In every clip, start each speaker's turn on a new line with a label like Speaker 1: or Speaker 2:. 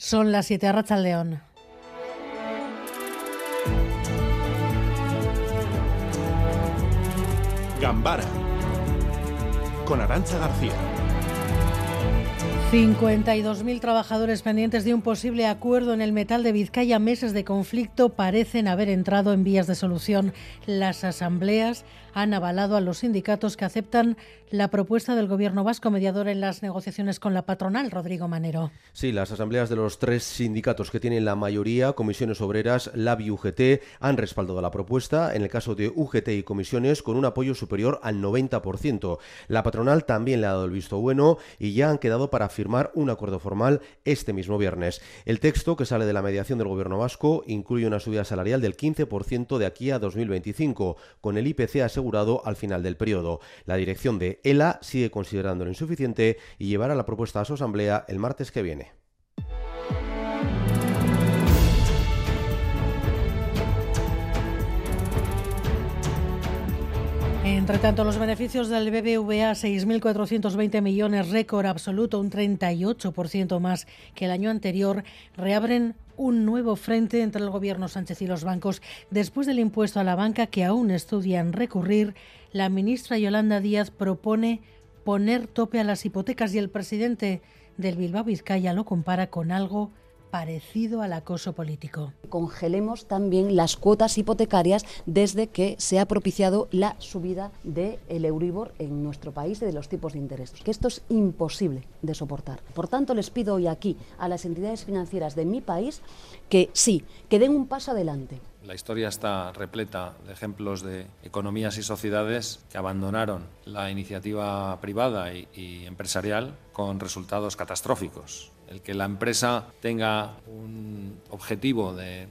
Speaker 1: Son las 7 a León.
Speaker 2: Gambara con Arancha García.
Speaker 1: 52.000 trabajadores pendientes de un posible acuerdo en el metal de Vizcaya. Meses de conflicto parecen haber entrado en vías de solución. Las asambleas han avalado a los sindicatos que aceptan la propuesta del gobierno vasco mediador en las negociaciones con la patronal, Rodrigo Manero.
Speaker 3: Sí, las asambleas de los tres sindicatos que tienen la mayoría, comisiones obreras, LAB y UGT, han respaldado la propuesta, en el caso de UGT y comisiones, con un apoyo superior al 90%. La patronal también le ha dado el visto bueno y ya han quedado para firmar un acuerdo formal este mismo viernes. El texto que sale de la mediación del gobierno vasco incluye una subida salarial del 15% de aquí a 2025, con el IPC asegurado al final del periodo. La dirección de ELA sigue considerándolo insuficiente y llevará la propuesta a su asamblea el martes que viene.
Speaker 1: Entre tanto, los beneficios del BBVA, 6.420 millones, récord absoluto, un 38% más que el año anterior, reabren un nuevo frente entre el gobierno Sánchez y los bancos. Después del impuesto a la banca que aún estudian recurrir, la ministra Yolanda Díaz propone poner tope a las hipotecas y el presidente del Bilbao Vizcaya lo compara con algo parecido al acoso político.
Speaker 4: Congelemos también las cuotas hipotecarias desde que se ha propiciado la subida del el Euribor en nuestro país y de los tipos de interés, que esto es imposible de soportar. Por tanto, les pido hoy aquí a las entidades financieras de mi país que sí, que den un paso adelante.
Speaker 5: La historia está repleta de ejemplos de economías y sociedades que abandonaron la iniciativa privada y, empresarial con resultados catastróficos el que la empresa tenga un objetivo de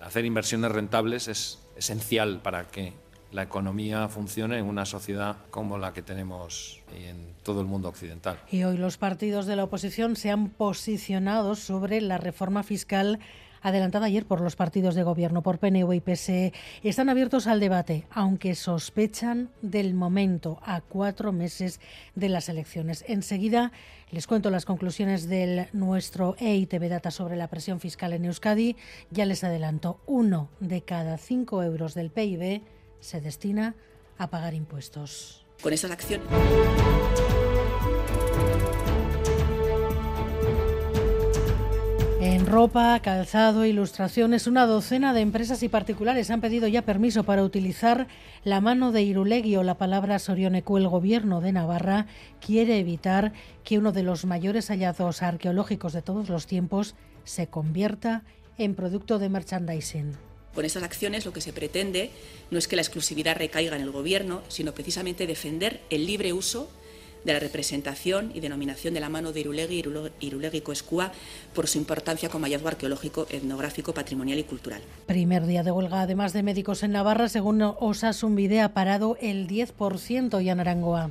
Speaker 5: hacer inversiones rentables es esencial para que la economía funcione en una sociedad como la que tenemos en todo el mundo occidental.
Speaker 1: Y hoy los partidos de la oposición se han posicionado sobre la reforma fiscal adelantada ayer por los partidos de gobierno, por PNV y PSE, están abiertos al debate, aunque sospechan del momento a cuatro meses de las elecciones. Enseguida les cuento las conclusiones del nuestro EITB Data sobre la presión fiscal en Euskadi. Ya les adelanto, uno de cada cinco euros del PIB se destina a pagar impuestos.
Speaker 6: Con esas acciones.
Speaker 1: Ropa, calzado, ilustraciones, una docena de empresas y particulares han pedido ya permiso para utilizar la mano de Irulegui o la palabra Sorionecu. El gobierno de Navarra quiere evitar que uno de los mayores hallazgos arqueológicos de todos los tiempos se convierta en producto de merchandising.
Speaker 6: Con esas acciones lo que se pretende no es que la exclusividad recaiga en el gobierno, sino precisamente defender el libre uso de la representación y denominación de la mano de Irulegui y Irulegui Coescúa por su importancia como hallazgo arqueológico, etnográfico, patrimonial y cultural.
Speaker 1: Primer día de huelga, además de médicos en Navarra, según Osasun ha parado el 10% y en Arangoa.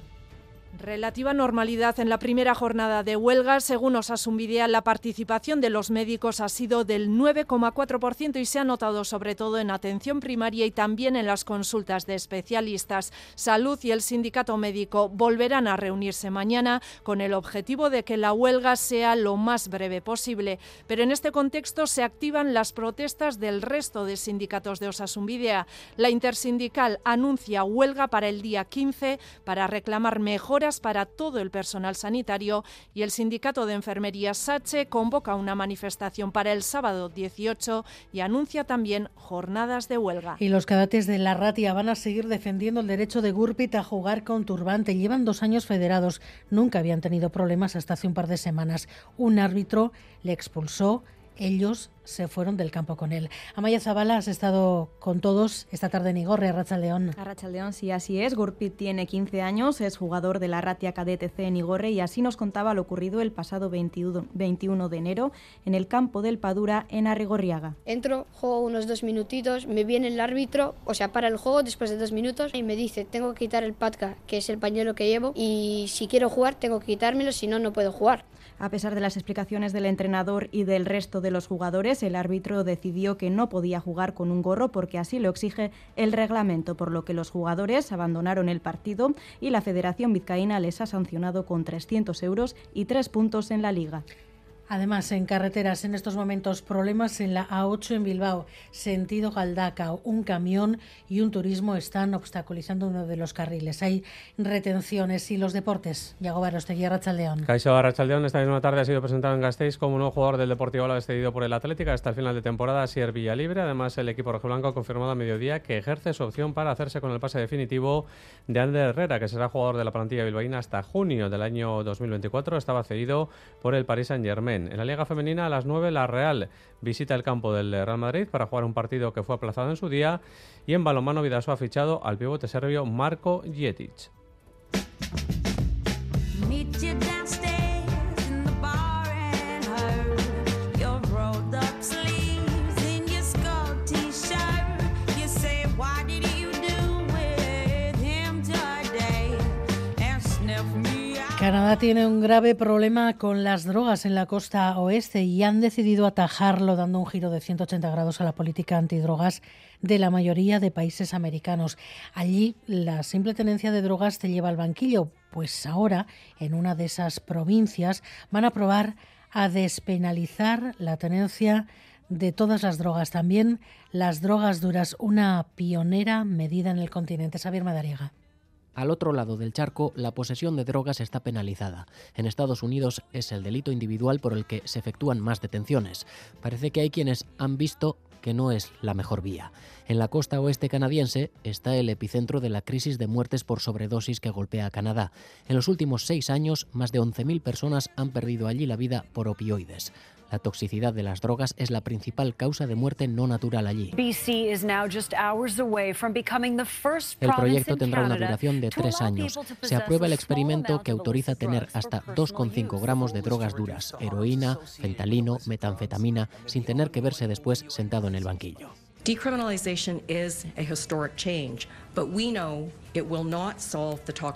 Speaker 7: Relativa normalidad en la primera jornada de huelga. Según Osasunvidea, la participación de los médicos ha sido del 9,4% y se ha notado sobre todo en atención primaria y también en las consultas de especialistas. Salud y el sindicato médico volverán a reunirse mañana con el objetivo de que la huelga sea lo más breve posible. Pero en este contexto se activan las protestas del resto de sindicatos de Osasunvidea. La intersindical anuncia huelga para el día 15 para reclamar mejoras para todo el personal sanitario y el sindicato de enfermería SACHE convoca una manifestación para el sábado 18 y anuncia también jornadas de huelga.
Speaker 1: Y los cadetes de la Ratia van a seguir defendiendo el derecho de Gurpit a jugar con turbante. Llevan dos años federados. Nunca habían tenido problemas hasta hace un par de semanas. Un árbitro le expulsó. Ellos se fueron del campo con él. Amaya Zabala, has estado con todos esta tarde en Igorre, Racha León.
Speaker 8: Racha León, sí, así es. Gurpit tiene 15 años, es jugador de la Ratia KDTC en Igorre y así nos contaba lo ocurrido el pasado 21 de enero en el campo del Padura en Arrigorriaga.
Speaker 9: Entro, juego unos dos minutitos, me viene el árbitro, o sea, para el juego después de dos minutos y me dice, tengo que quitar el patka, que es el pañuelo que llevo, y si quiero jugar tengo que quitármelo, si no, no puedo jugar.
Speaker 8: A pesar de las explicaciones del entrenador y del resto de los jugadores, el árbitro decidió que no podía jugar con un gorro porque así lo exige el reglamento, por lo que los jugadores abandonaron el partido y la Federación Vizcaína les ha sancionado con 300 euros y tres puntos en la liga.
Speaker 1: Además, en carreteras en estos momentos problemas en la A8 en Bilbao, sentido Galdacao. Un camión y un turismo están obstaculizando uno de los carriles. Hay retenciones y los deportes. Yago Barostegui, Rachaldeón.
Speaker 10: Caixo Rachaldeón esta misma tarde ha sido presentado en Gasteiz como nuevo jugador del Deportivo Ala despedido por el Atlético hasta el final de temporada, Sier Villalibre. Además, el equipo rojiblanco ha confirmado a mediodía que ejerce su opción para hacerse con el pase definitivo de Ander Herrera, que será jugador de la plantilla bilbaína hasta junio del año 2024. Estaba cedido por el Paris Saint-Germain. En la Liga Femenina a las 9 la Real visita el campo del Real Madrid para jugar un partido que fue aplazado en su día y en balonmano Vidaso ha fichado al pivote serbio Marco Jetic.
Speaker 1: Canadá tiene un grave problema con las drogas en la costa oeste y han decidido atajarlo dando un giro de 180 grados a la política antidrogas de la mayoría de países americanos. Allí la simple tenencia de drogas te lleva al banquillo, pues ahora en una de esas provincias van a probar a despenalizar la tenencia de todas las drogas, también las drogas duras, una pionera medida en el continente. Xavier Madariaga.
Speaker 11: Al otro lado del charco, la posesión de drogas está penalizada. En Estados Unidos es el delito individual por el que se efectúan más detenciones. Parece que hay quienes han visto que no es la mejor vía. En la costa oeste canadiense está el epicentro de la crisis de muertes por sobredosis que golpea a Canadá. En los últimos seis años, más de 11.000 personas han perdido allí la vida por opioides. La toxicidad de las drogas es la principal causa de muerte no natural allí. El proyecto tendrá una duración de tres años. Se aprueba el experimento que autoriza tener hasta 2,5 gramos de drogas duras, heroína, fentalino, metanfetamina, sin tener que verse después sentado en el banquillo.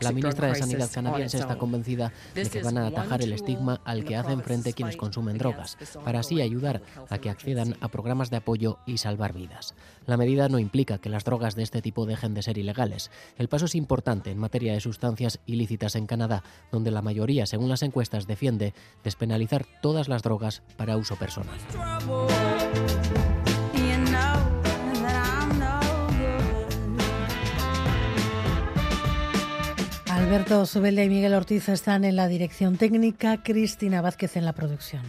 Speaker 11: La ministra de Sanidad canadiense está convencida de que van a atajar el estigma al que hacen frente quienes consumen drogas, para así ayudar a que accedan a programas de apoyo y salvar vidas. La medida no implica que las drogas de este tipo dejen de ser ilegales. El paso es importante en materia de sustancias ilícitas en Canadá, donde la mayoría, según las encuestas, defiende despenalizar todas las drogas para uso personal.
Speaker 1: Alberto Subelda y Miguel Ortiz están en la dirección técnica, Cristina Vázquez en la producción.